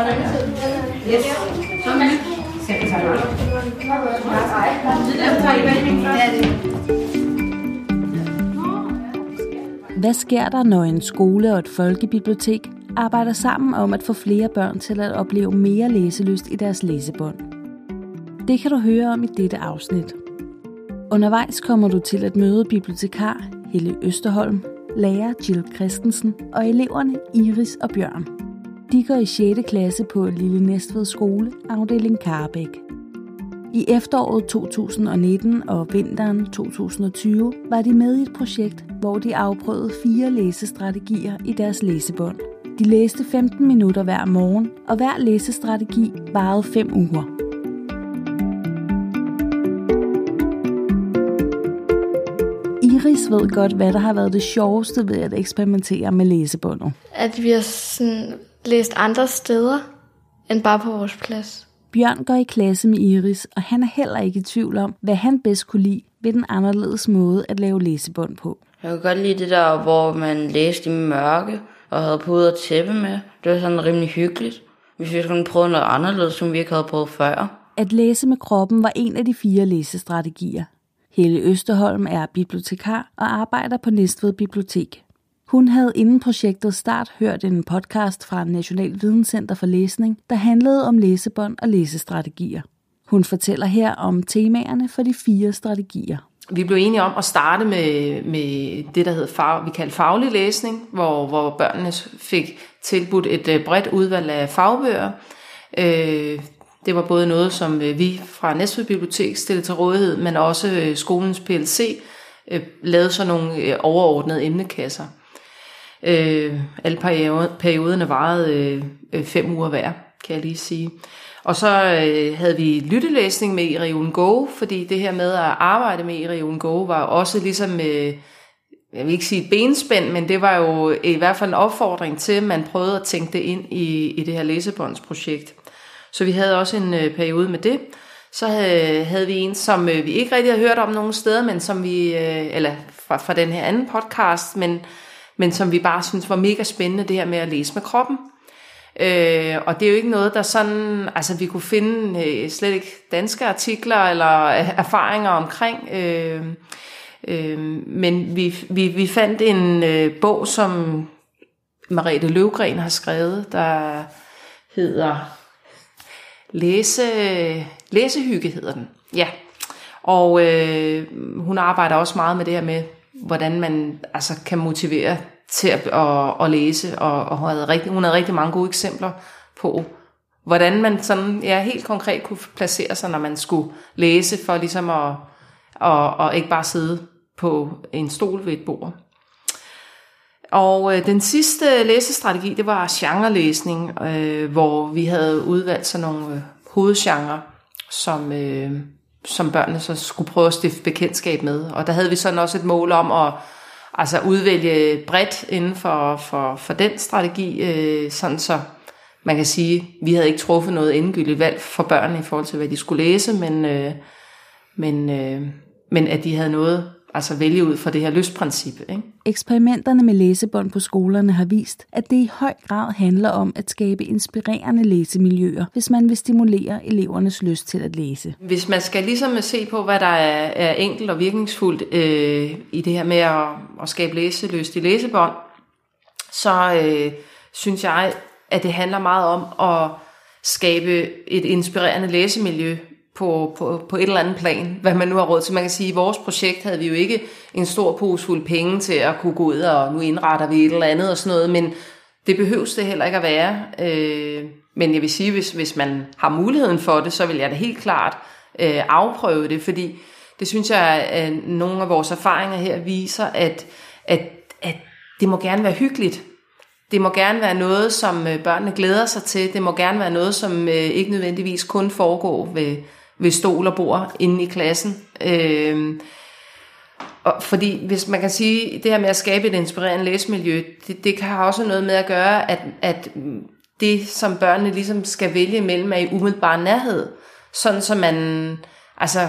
Yes. Hvad sker der, når en skole og et folkebibliotek arbejder sammen om at få flere børn til at opleve mere læselyst i deres læsebånd? Det kan du høre om i dette afsnit. Undervejs kommer du til at møde bibliotekar Helle Østerholm, lærer Jill Christensen og eleverne Iris og Bjørn. De går i 6. klasse på Lille Næstved Skole, afdeling Karbæk. I efteråret 2019 og vinteren 2020 var de med i et projekt, hvor de afprøvede fire læsestrategier i deres læsebånd. De læste 15 minutter hver morgen, og hver læsestrategi varede 5 uger. Iris ved godt, hvad der har været det sjoveste ved at eksperimentere med læsebåndet. At vi har sådan læst andre steder end bare på vores plads. Bjørn går i klasse med Iris, og han er heller ikke i tvivl om, hvad han bedst kunne lide ved den anderledes måde at lave læsebånd på. Jeg kunne godt lide det der, hvor man læste i mørke og havde puder og tæppe med. Det var sådan rimelig hyggeligt. Hvis vi skulle prøve noget anderledes, som vi ikke havde prøvet før. At læse med kroppen var en af de fire læsestrategier. Helle Østerholm er bibliotekar og arbejder på Næstved Bibliotek. Hun havde inden projektet start hørt en podcast fra National Videnscenter for Læsning, der handlede om læsebånd og læsestrategier. Hun fortæller her om temaerne for de fire strategier. Vi blev enige om at starte med, med det, der hed fag, vi kaldte faglig læsning, hvor, hvor børnene fik tilbudt et øh, bredt udvalg af fagbøger. Øh, det var både noget, som øh, vi fra Næstved Bibliotek stillede til rådighed, men også øh, skolens PLC lavede sådan nogle overordnede emnekasser. Øh, Alle perioderne varede øh, fem uger hver, kan jeg lige sige. Og så øh, havde vi lyttelæsning med i Region Go, fordi det her med at arbejde med i Region Go var også ligesom, øh, jeg vil ikke sige benspænd, men det var jo i hvert fald en opfordring til, at man prøvede at tænke det ind i, i det her læsebåndsprojekt. Så vi havde også en øh, periode med det. Så havde, havde vi en, som øh, vi ikke rigtig har hørt om nogen steder, men som vi, øh, eller fra, fra den her anden podcast, men, men som vi bare synes var mega spændende, det her med at læse med kroppen. Øh, og det er jo ikke noget, der sådan, altså vi kunne finde øh, slet ikke danske artikler eller erfaringer omkring. Øh, øh, men vi, vi, vi fandt en øh, bog, som Marete Løvgren har skrevet, der hedder Læse, Læsehygge hedder den. Ja. Og øh, hun arbejder også meget med det her med, hvordan man altså, kan motivere til at, at, at læse, og, og hun, havde rigtig, hun havde rigtig mange gode eksempler på, hvordan man sådan, ja, helt konkret kunne placere sig, når man skulle læse, for ligesom at, og, og ikke bare sidde på en stol ved et bord. Og øh, den sidste læsestrategi, det var genrelæsning, øh, hvor vi havde udvalgt sådan nogle øh, hovedgenre, som, øh, som børnene så skulle prøve at stifte bekendtskab med. Og der havde vi sådan også et mål om at altså udvælge bredt inden for, for, for den strategi, øh, sådan så man kan sige, vi havde ikke truffet noget endegyldigt valg for børnene i forhold til, hvad de skulle læse, men, øh, men, øh, men at de havde noget altså vælge ud fra det her lystprincip. Ikke? Eksperimenterne med læsebånd på skolerne har vist, at det i høj grad handler om at skabe inspirerende læsemiljøer, hvis man vil stimulere elevernes lyst til at læse. Hvis man skal ligesom se på, hvad der er, er enkelt og virkningsfuldt øh, i det her med at, at skabe læselyst i læsebånd, så øh, synes jeg, at det handler meget om at skabe et inspirerende læsemiljø, på, på, på et eller andet plan, hvad man nu har råd til. Man kan sige, at i vores projekt havde vi jo ikke en stor pose fuld penge til at kunne gå ud, og nu indretter vi et eller andet og sådan noget, men det behøves det heller ikke at være. Øh, men jeg vil sige, hvis, hvis man har muligheden for det, så vil jeg da helt klart øh, afprøve det, fordi det synes jeg, at nogle af vores erfaringer her viser, at, at, at det må gerne være hyggeligt. Det må gerne være noget, som øh, børnene glæder sig til. Det må gerne være noget, som øh, ikke nødvendigvis kun foregår ved ved stol og bord inde i klassen. Øh, og fordi hvis man kan sige, det her med at skabe et inspirerende læsemiljø, det, det kan også noget med at gøre, at, at det, som børnene ligesom skal vælge mellem, er i umiddelbar nærhed. Sådan så man altså,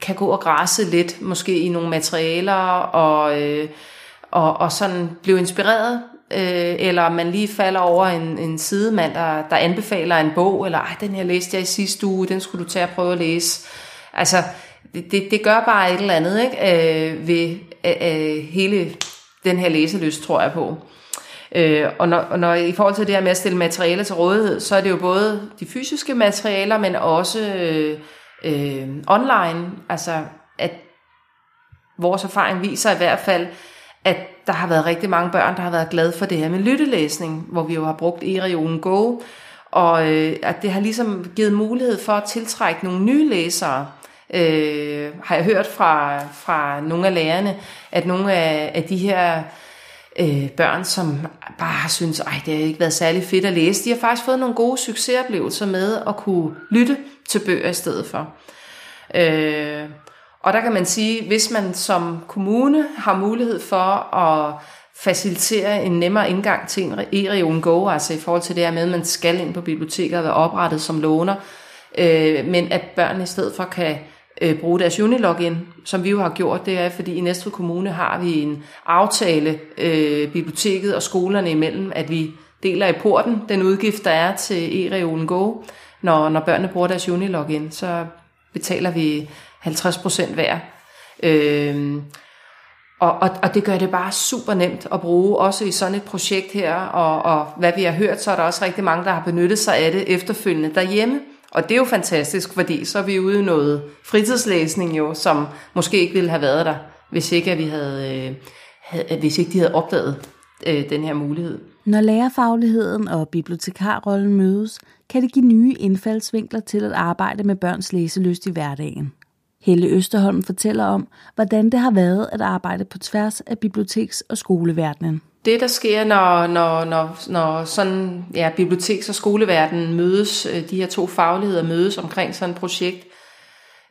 kan gå og græsse lidt, måske i nogle materialer, og, øh, og, og sådan blive inspireret øh, eller man lige falder over en, en sidemand, der, der anbefaler en bog, eller ej, den her læste jeg i sidste uge, den skulle du tage og prøve at læse. Altså, det, det, det gør bare et eller andet ikke? Øh, ved øh, øh hele den her læselyst, tror jeg på. Øh, og, når, og når i forhold til det her med at stille materialer til rådighed, så er det jo både de fysiske materialer, men også øh, øh, online. Altså, at vores erfaring viser i hvert fald, at der har været rigtig mange børn, der har været glade for det her med lyttelæsning, hvor vi jo har brugt e-regionen Go, og øh, at det har ligesom givet mulighed for at tiltrække nogle nye læsere. Øh, har jeg hørt fra, fra nogle af lærerne, at nogle af, af de her øh, børn, som bare har syntes, at det har ikke været særlig fedt at læse, de har faktisk fået nogle gode succesoplevelser med at kunne lytte til bøger i stedet for. Øh, og der kan man sige, hvis man som kommune har mulighed for at facilitere en nemmere indgang til en e-region Go, altså i forhold til det her med, at man skal ind på biblioteket og være oprettet som låner, øh, men at børn i stedet for kan øh, bruge deres Unilogin, som vi jo har gjort, det er, fordi i Næstved Kommune har vi en aftale, øh, biblioteket og skolerne imellem, at vi deler i porten den udgift, der er til e-regionen Go. Når, når børnene bruger deres Unilogin, så betaler vi 50% hver. Øh, og, og, og det gør det bare super nemt at bruge, også i sådan et projekt her, og, og hvad vi har hørt, så er der også rigtig mange, der har benyttet sig af det efterfølgende derhjemme. Og det er jo fantastisk, fordi så er vi ude i noget fritidslæsning jo, som måske ikke ville have været der, hvis ikke, at vi havde, øh, havde, hvis ikke de havde opdaget øh, den her mulighed. Når lærerfagligheden og bibliotekarrollen mødes, kan det give nye indfaldsvinkler til at arbejde med børns læselyst i hverdagen. Helle Østerholm fortæller om, hvordan det har været at arbejde på tværs af biblioteks- og skoleverdenen. Det, der sker, når, når, når, når sådan, ja, biblioteks- og skoleverdenen mødes, øh, de her to fagligheder mødes omkring sådan et projekt,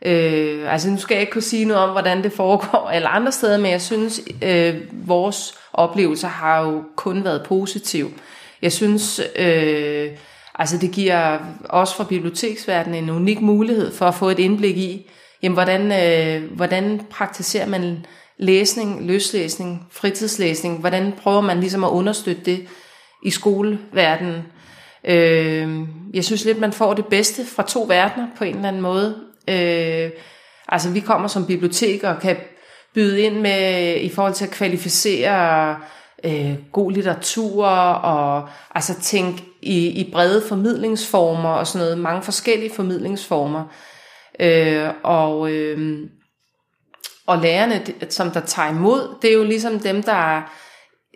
Øh, altså nu skal jeg ikke kunne sige noget om, hvordan det foregår eller andre steder, men jeg synes, øh, vores oplevelser har jo kun været positiv. Jeg synes, øh, altså det giver os fra biblioteksverdenen en unik mulighed for at få et indblik i, jamen, hvordan, øh, hvordan praktiserer man læsning, løslæsning, fritidslæsning, hvordan prøver man ligesom at understøtte det i skoleverdenen. Øh, jeg synes lidt, man får det bedste fra to verdener på en eller anden måde. Øh, altså vi kommer som bibliotek og kan byde ind med i forhold til at kvalificere øh, god litteratur og altså tænke i, i brede formidlingsformer og sådan noget, mange forskellige formidlingsformer. Øh, og, øh, og lærerne, som der tager imod, det er jo ligesom dem, der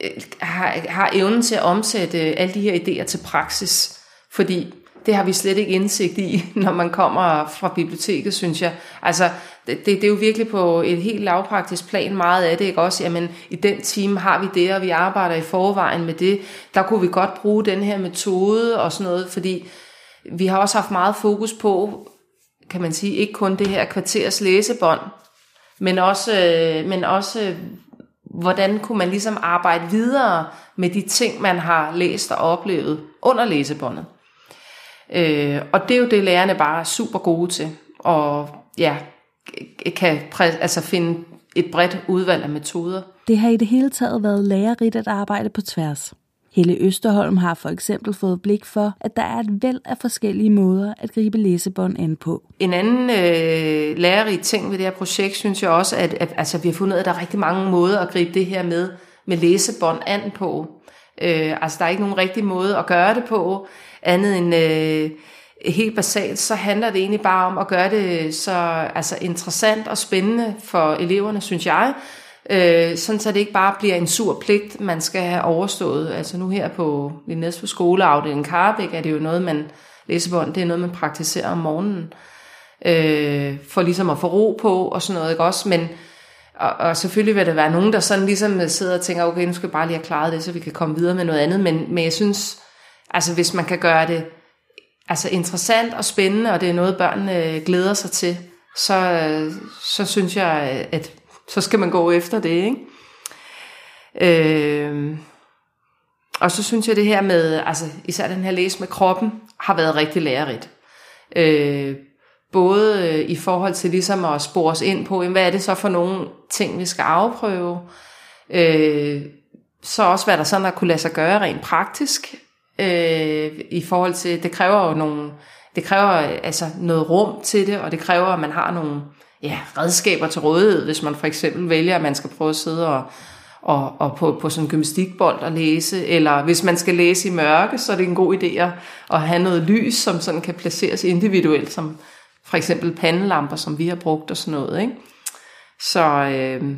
øh, har, har evnen til at omsætte alle de her idéer til praksis. Fordi det har vi slet ikke indsigt i, når man kommer fra biblioteket, synes jeg. Altså, det, det, det er jo virkelig på et helt lavpraktisk plan meget af det, ikke også? Jamen, i den time har vi det, og vi arbejder i forvejen med det. Der kunne vi godt bruge den her metode og sådan noget, fordi vi har også haft meget fokus på, kan man sige, ikke kun det her kvarters læsebånd, men også, øh, men også hvordan kunne man ligesom arbejde videre med de ting, man har læst og oplevet under læsebåndet. Øh, og det er jo det, lærerne bare er super gode til, og ja, kan præ- altså finde et bredt udvalg af metoder. Det har i det hele taget været lærerigt at arbejde på tværs. Helle Østerholm har for eksempel fået blik for, at der er et væld af forskellige måder at gribe læsebånd an på. En anden øh, lærerig ting ved det her projekt, synes jeg også, at, at altså, vi har fundet ud af, at der er rigtig mange måder at gribe det her med, med læsebånd an på. Øh, altså der er ikke nogen rigtig måde at gøre det på, andet end øh, helt basalt, så handler det egentlig bare om at gøre det så altså, interessant og spændende for eleverne, synes jeg, øh, sådan så det ikke bare bliver en sur pligt, man skal have overstået. Altså nu her på i på skoleafdelingen Karabæk, er det jo noget, man læsebånd, det er noget, man praktiserer om morgenen, øh, for ligesom at få ro på og sådan noget, ikke også? Men, og, og selvfølgelig vil der være nogen, der sådan ligesom sidder og tænker, okay, nu skal jeg bare lige have klaret det, så vi kan komme videre med noget andet, men, men jeg synes, altså hvis man kan gøre det altså interessant og spændende, og det er noget, børnene glæder sig til, så, så synes jeg, at så skal man gå efter det, ikke? Øh, og så synes jeg, det her med, altså især den her læse med kroppen, har været rigtig lærerigt. Øh, både øh, i forhold til ligesom at spore os ind på, hvad er det så for nogle ting, vi skal afprøve. Øh, så også, hvad der sådan der kunne lade sig gøre rent praktisk, øh, i forhold til, det kræver jo nogle, det kræver altså noget rum til det, og det kræver, at man har nogle ja, redskaber til rådighed, hvis man for eksempel vælger, at man skal prøve at sidde og, og, og på, på sådan en gymnastikbold og læse, eller hvis man skal læse i mørke, så er det en god idé at, at have noget lys, som sådan kan placeres individuelt, som for eksempel pandelamper, som vi har brugt og sådan noget. Ikke? Så, øh,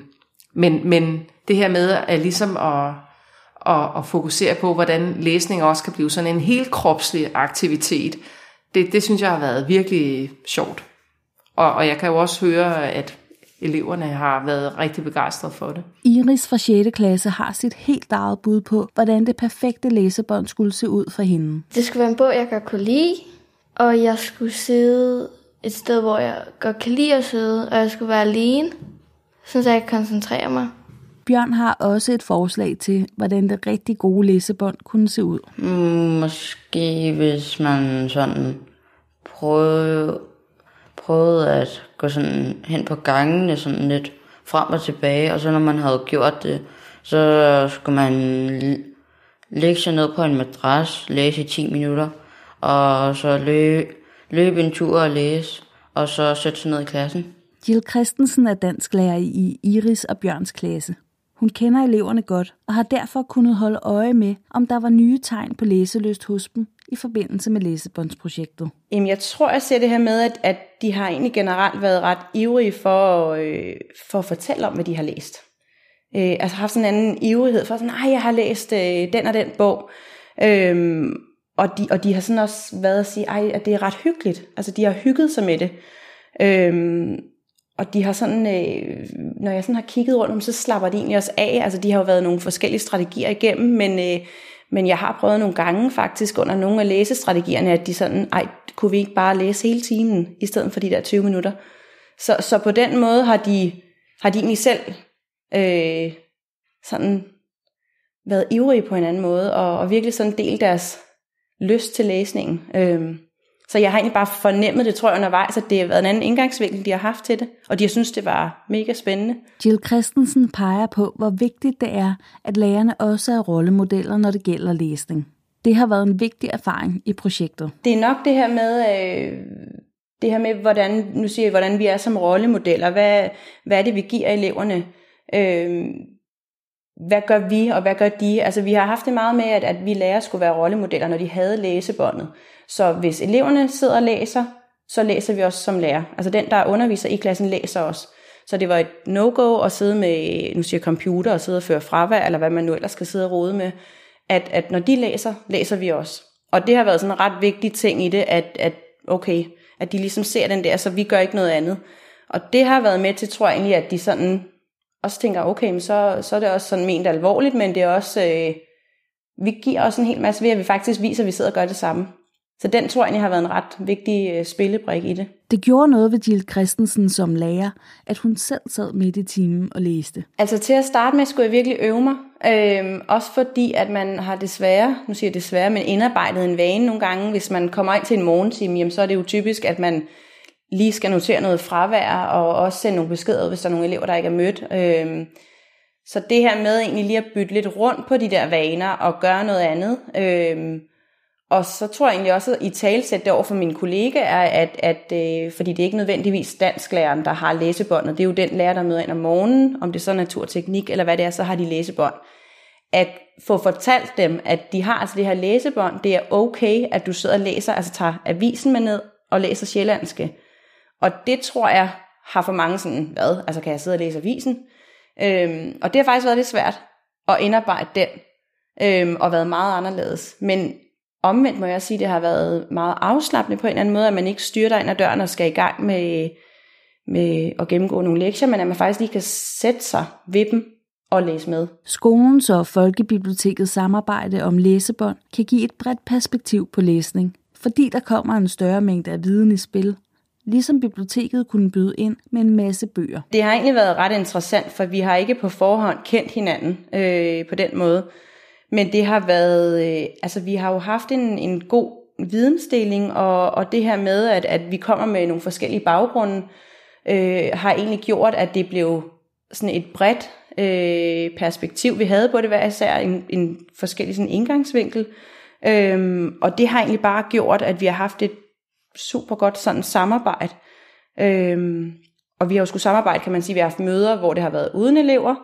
men, men det her med at ligesom at, at, at fokusere på, hvordan læsning også kan blive sådan en helt kropslig aktivitet, det, det synes jeg har været virkelig sjovt. Og, og jeg kan jo også høre, at eleverne har været rigtig begejstrede for det. Iris fra 6. klasse har sit helt eget bud på, hvordan det perfekte læsebånd skulle se ud for hende. Det skulle være en bog, jeg godt kunne lide, og jeg skulle sidde et sted, hvor jeg godt kan lide at sidde, og jeg skulle være alene, så jeg kan koncentrere mig. Bjørn har også et forslag til, hvordan det rigtig gode læsebånd kunne se ud. Mm, måske hvis man sådan prøvede, prøvede at gå sådan hen på gangene sådan lidt frem og tilbage, og så når man havde gjort det, så skulle man lægge sig ned på en madras, læse i 10 minutter, og så løbe, løbe en tur og læse, og så sætte sig ned i klassen. Jill Christensen er dansklærer i Iris og Bjørns klasse. Hun kender eleverne godt og har derfor kunnet holde øje med, om der var nye tegn på læselyst hos dem i forbindelse med læsebåndsprojektet. Jamen, jeg tror, jeg ser det her med, at, at de har egentlig generelt været ret ivrige for, øh, for at fortælle om, hvad de har læst. Øh, altså haft sådan en anden ivrighed for sådan, nej, jeg har læst øh, den og den bog. Øh, og, de, og de har sådan også været at sige, ej, at det er ret hyggeligt. Altså, de har hygget sig med det. Øh, og de har sådan, øh, når jeg sådan har kigget rundt om, så slapper de egentlig også af. Altså de har jo været nogle forskellige strategier igennem, men, øh, men jeg har prøvet nogle gange faktisk under nogle af læsestrategierne, at de sådan, ej, kunne vi ikke bare læse hele timen, i stedet for de der 20 minutter. Så, så på den måde har de, har de egentlig selv øh, sådan været ivrige på en anden måde, og, og virkelig sådan delt deres lyst til læsningen. Øh, så jeg har egentlig bare fornemmet det, tror jeg, undervejs, at det har været en anden indgangsvinkel, de har haft til det, og de har synes det var mega spændende. Jill Christensen peger på, hvor vigtigt det er, at lærerne også er rollemodeller, når det gælder læsning. Det har været en vigtig erfaring i projektet. Det er nok det her med, øh, det her med hvordan, nu siger jeg, hvordan vi er som rollemodeller. Hvad, hvad er det, vi giver eleverne? Øh, hvad gør vi, og hvad gør de? Altså, vi har haft det meget med, at, at vi lærer skulle være rollemodeller, når de havde læsebåndet. Så hvis eleverne sidder og læser, så læser vi også som lærer. Altså den, der underviser i klassen, læser også. Så det var et no-go at sidde med, nu siger computer, og sidde og føre fravær, eller hvad man nu ellers skal sidde og rode med. At, at når de læser, læser vi også. Og det har været sådan en ret vigtig ting i det, at, at okay, at de ligesom ser den der, så vi gør ikke noget andet. Og det har været med til, tror jeg egentlig, at de sådan også tænker, okay, men så, så er det også sådan ment alvorligt, men det er også, øh, vi giver også en hel masse ved, at vi faktisk viser, at vi sidder og gør det samme. Så den tror jeg har været en ret vigtig øh, spillebrik i det. Det gjorde noget ved Jill Christensen som lærer, at hun selv sad midt i timen og læste. Altså til at starte med skulle jeg virkelig øve mig. Øhm, også fordi, at man har desværre, nu siger jeg desværre, men indarbejdet en vane nogle gange. Hvis man kommer ind til en morgentime, jamen, så er det jo typisk, at man lige skal notere noget fravær, og også sende nogle beskeder, hvis der er nogle elever, der ikke er mødt. Øhm, så det her med egentlig lige at bytte lidt rundt på de der vaner og gøre noget andet. Øhm, og så tror jeg egentlig også, at i talsæt det over for mine kollegaer, at, at øh, fordi det er ikke nødvendigvis dansklæreren, der har læsebåndet. Det er jo den lærer, der møder ind om morgenen, om det så er naturteknik eller hvad det er, så har de læsebånd. At få fortalt dem, at de har altså det her læsebånd, det er okay, at du sidder og læser, altså tager avisen med ned og læser sjællandske. Og det tror jeg har for mange sådan, hvad, altså kan jeg sidde og læse avisen? Øhm, og det har faktisk været lidt svært at indarbejde den, øhm, og været meget anderledes. Men omvendt må jeg sige, at det har været meget afslappende på en eller anden måde, at man ikke styrer ind ad døren og skal i gang med, med at gennemgå nogle lektier, men at man faktisk lige kan sætte sig ved dem og læse med. Skolens og Folkebibliotekets samarbejde om læsebånd kan give et bredt perspektiv på læsning, fordi der kommer en større mængde af viden i spil, ligesom biblioteket kunne byde ind med en masse bøger. Det har egentlig været ret interessant, for vi har ikke på forhånd kendt hinanden øh, på den måde. Men det har været, øh, altså vi har jo haft en, en god vidensdeling, og, og det her med, at, at vi kommer med nogle forskellige baggrunde, øh, har egentlig gjort, at det blev sådan et bredt øh, perspektiv, vi havde på det hver især, en, en forskellig sådan indgangsvinkel. Øhm, og det har egentlig bare gjort, at vi har haft et super godt sådan samarbejde. Øhm, og vi har jo skulle samarbejde, kan man sige, vi har haft møder, hvor det har været uden elever,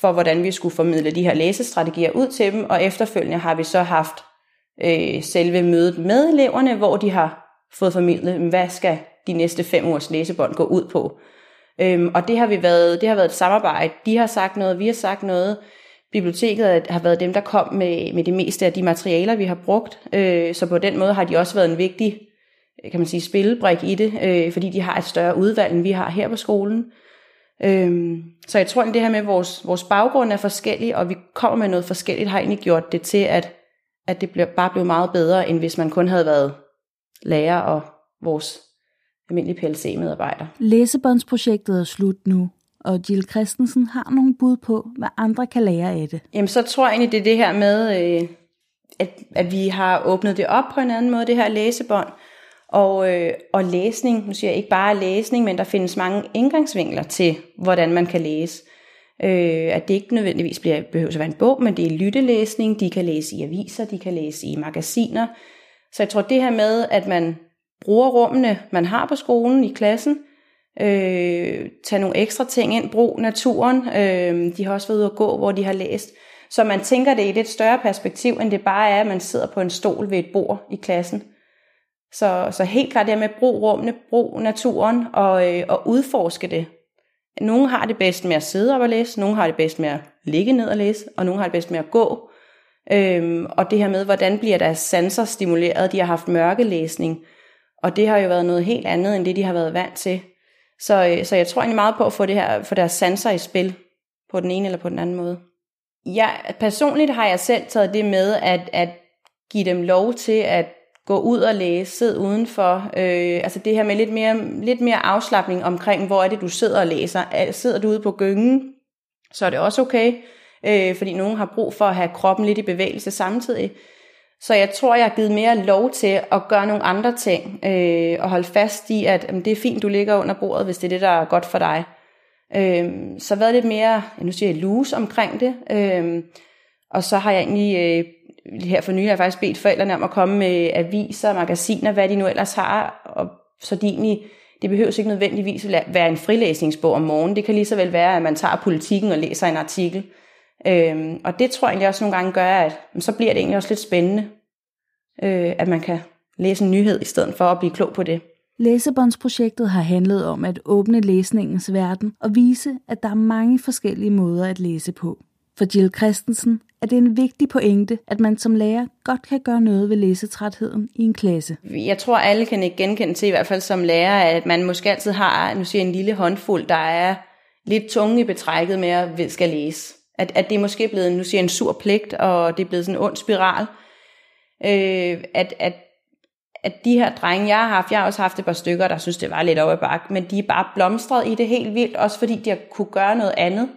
for hvordan vi skulle formidle de her læsestrategier ud til dem, og efterfølgende har vi så haft øh, selve mødet med eleverne, hvor de har fået formidlet, hvad skal de næste fem ugers læsebånd gå ud på. Øhm, og det har, vi været, det har været et samarbejde. De har sagt noget, vi har sagt noget. Biblioteket har været dem, der kom med, med det meste af de materialer, vi har brugt. Øh, så på den måde har de også været en vigtig kan man sige, spillebrik i det, øh, fordi de har et større udvalg, end vi har her på skolen. Øhm, så jeg tror, at det her med, at vores, vores baggrund er forskellig, og vi kommer med noget forskelligt, har egentlig gjort det til, at, at det bliver, bare blev meget bedre, end hvis man kun havde været lærer og vores almindelige PLC-medarbejder. Læsebåndsprojektet er slut nu, og Jill Christensen har nogle bud på, hvad andre kan lære af det. Jamen, så tror jeg egentlig, det er det her med, øh, at, at vi har åbnet det op på en anden måde, det her læsebånd, og, øh, og læsning, nu siger jeg ikke bare læsning, men der findes mange indgangsvinkler til, hvordan man kan læse. Øh, at det ikke nødvendigvis bliver, behøver at være en bog, men det er lyttelæsning, de kan læse i aviser, de kan læse i magasiner. Så jeg tror det her med, at man bruger rummene, man har på skolen, i klassen, øh, tage nogle ekstra ting ind, brug naturen, øh, de har også været ude at gå, hvor de har læst, så man tænker det i et lidt større perspektiv, end det bare er, at man sidder på en stol ved et bord i klassen. Så, så helt klart det med brug rummene, brug naturen og, øh, og udforske det. Nogle har det bedst med at sidde op og læse, nogle har det bedst med at ligge ned og læse, og nogle har det bedst med at gå. Øhm, og det her med, hvordan bliver deres sanser stimuleret. De har haft mørkelæsning, og det har jo været noget helt andet, end det de har været vant til. Så, øh, så jeg tror egentlig meget på at få, det her, få deres sanser i spil, på den ene eller på den anden måde. Jeg, personligt har jeg selv taget det med, at, at give dem lov til at gå ud og læse, sid udenfor. Øh, altså det her med lidt mere, lidt mere afslappning omkring, hvor er det, du sidder og læser. Sidder du ude på gyngen, så er det også okay, øh, fordi nogen har brug for at have kroppen lidt i bevægelse samtidig. Så jeg tror, jeg har givet mere lov til at gøre nogle andre ting, øh, og holde fast i, at jamen, det er fint, du ligger under bordet, hvis det er det, der er godt for dig. Øh, så været lidt mere, nu siger jeg, loose omkring det. Øh, og så har jeg egentlig øh, her for nylig har jeg faktisk bedt forældrene om at komme med aviser, magasiner, hvad de nu ellers har, og så de egentlig, det behøves ikke nødvendigvis at være en frilæsningsbog om morgenen. Det kan lige så vel være, at man tager politikken og læser en artikel. Øhm, og det tror jeg egentlig også nogle gange gør, at så bliver det egentlig også lidt spændende, øh, at man kan læse en nyhed i stedet for at blive klog på det. Læsebåndsprojektet har handlet om at åbne læsningens verden og vise, at der er mange forskellige måder at læse på. For Jill Christensen at det en vigtig pointe, at man som lærer godt kan gøre noget ved læsetrætheden i en klasse. Jeg tror, alle kan ikke genkende til, i hvert fald som lærer, at man måske altid har nu siger en lille håndfuld, der er lidt tunge i betrækket med at skal læse. At, at det er måske blevet, nu siger en sur pligt, og det er blevet sådan en ond spiral. Øh, at, at, at de her drenge, jeg har haft, jeg har også haft et par stykker, der synes, det var lidt over bak, men de er bare blomstret i det helt vildt, også fordi de har kunne gøre noget andet.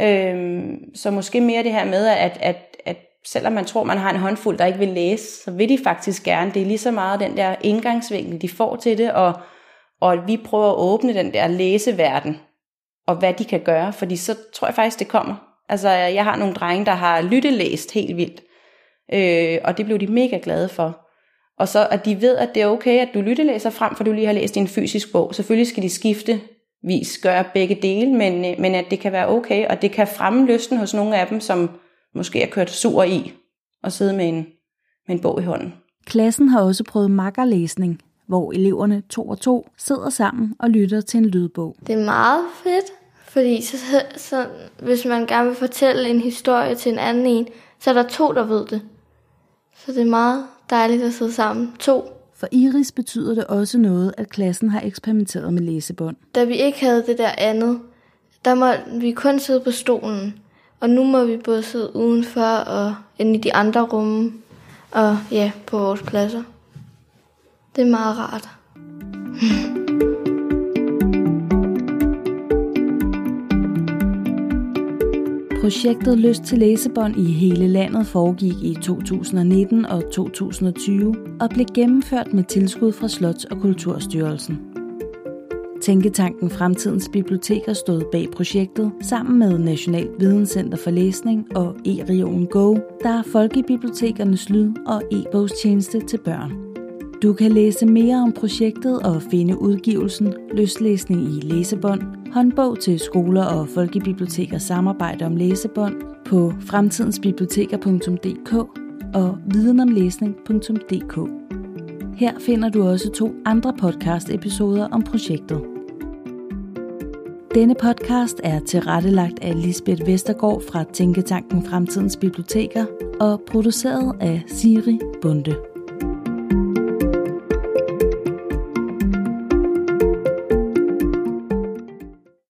Øhm, så måske mere det her med, at, at, at selvom man tror, man har en håndfuld, der ikke vil læse, så vil de faktisk gerne. Det er lige så meget den der indgangsvinkel, de får til det, og, og at vi prøver at åbne den der læseverden, og hvad de kan gøre, fordi så tror jeg faktisk, det kommer. Altså, jeg har nogle drenge, der har lyttelæst helt vildt, øh, og det blev de mega glade for. Og så at de ved, at det er okay, at du lyttelæser frem, for du lige har læst en fysisk bog. Selvfølgelig skal de skifte vis gøre begge dele, men, øh, men at det kan være okay, og det kan fremme lysten hos nogle af dem, som måske er kørt sur i at sidde med en, med en bog i hånden. Klassen har også prøvet makkerlæsning, hvor eleverne to og to sidder sammen og lytter til en lydbog. Det er meget fedt, fordi så, så, hvis man gerne vil fortælle en historie til en anden en, så er der to, der ved det. Så det er meget dejligt at sidde sammen. To for Iris betyder det også noget, at klassen har eksperimenteret med læsebånd. Da vi ikke havde det der andet, der må vi kun sidde på stolen. Og nu må vi både sidde udenfor og inde i de andre rumme. Og ja, på vores pladser. Det er meget rart. Projektet Lyst til læsebånd i hele landet foregik i 2019 og 2020 og blev gennemført med tilskud fra Slots- og Kulturstyrelsen. Tænketanken Fremtidens Biblioteker stod bag projektet sammen med National Videnscenter for Læsning og e-regionen Go, der er folkebibliotekernes lyd- og e-bogstjeneste til børn. Du kan læse mere om projektet og finde udgivelsen Løslæsning i læsebånd, håndbog til skoler og folkebibliotekers samarbejde om læsebånd på fremtidensbiblioteker.dk og videnomlæsning.dk. Her finder du også to andre podcast-episoder om projektet. Denne podcast er tilrettelagt af Lisbeth Vestergaard fra Tænketanken Fremtidens Biblioteker og produceret af Siri Bunde.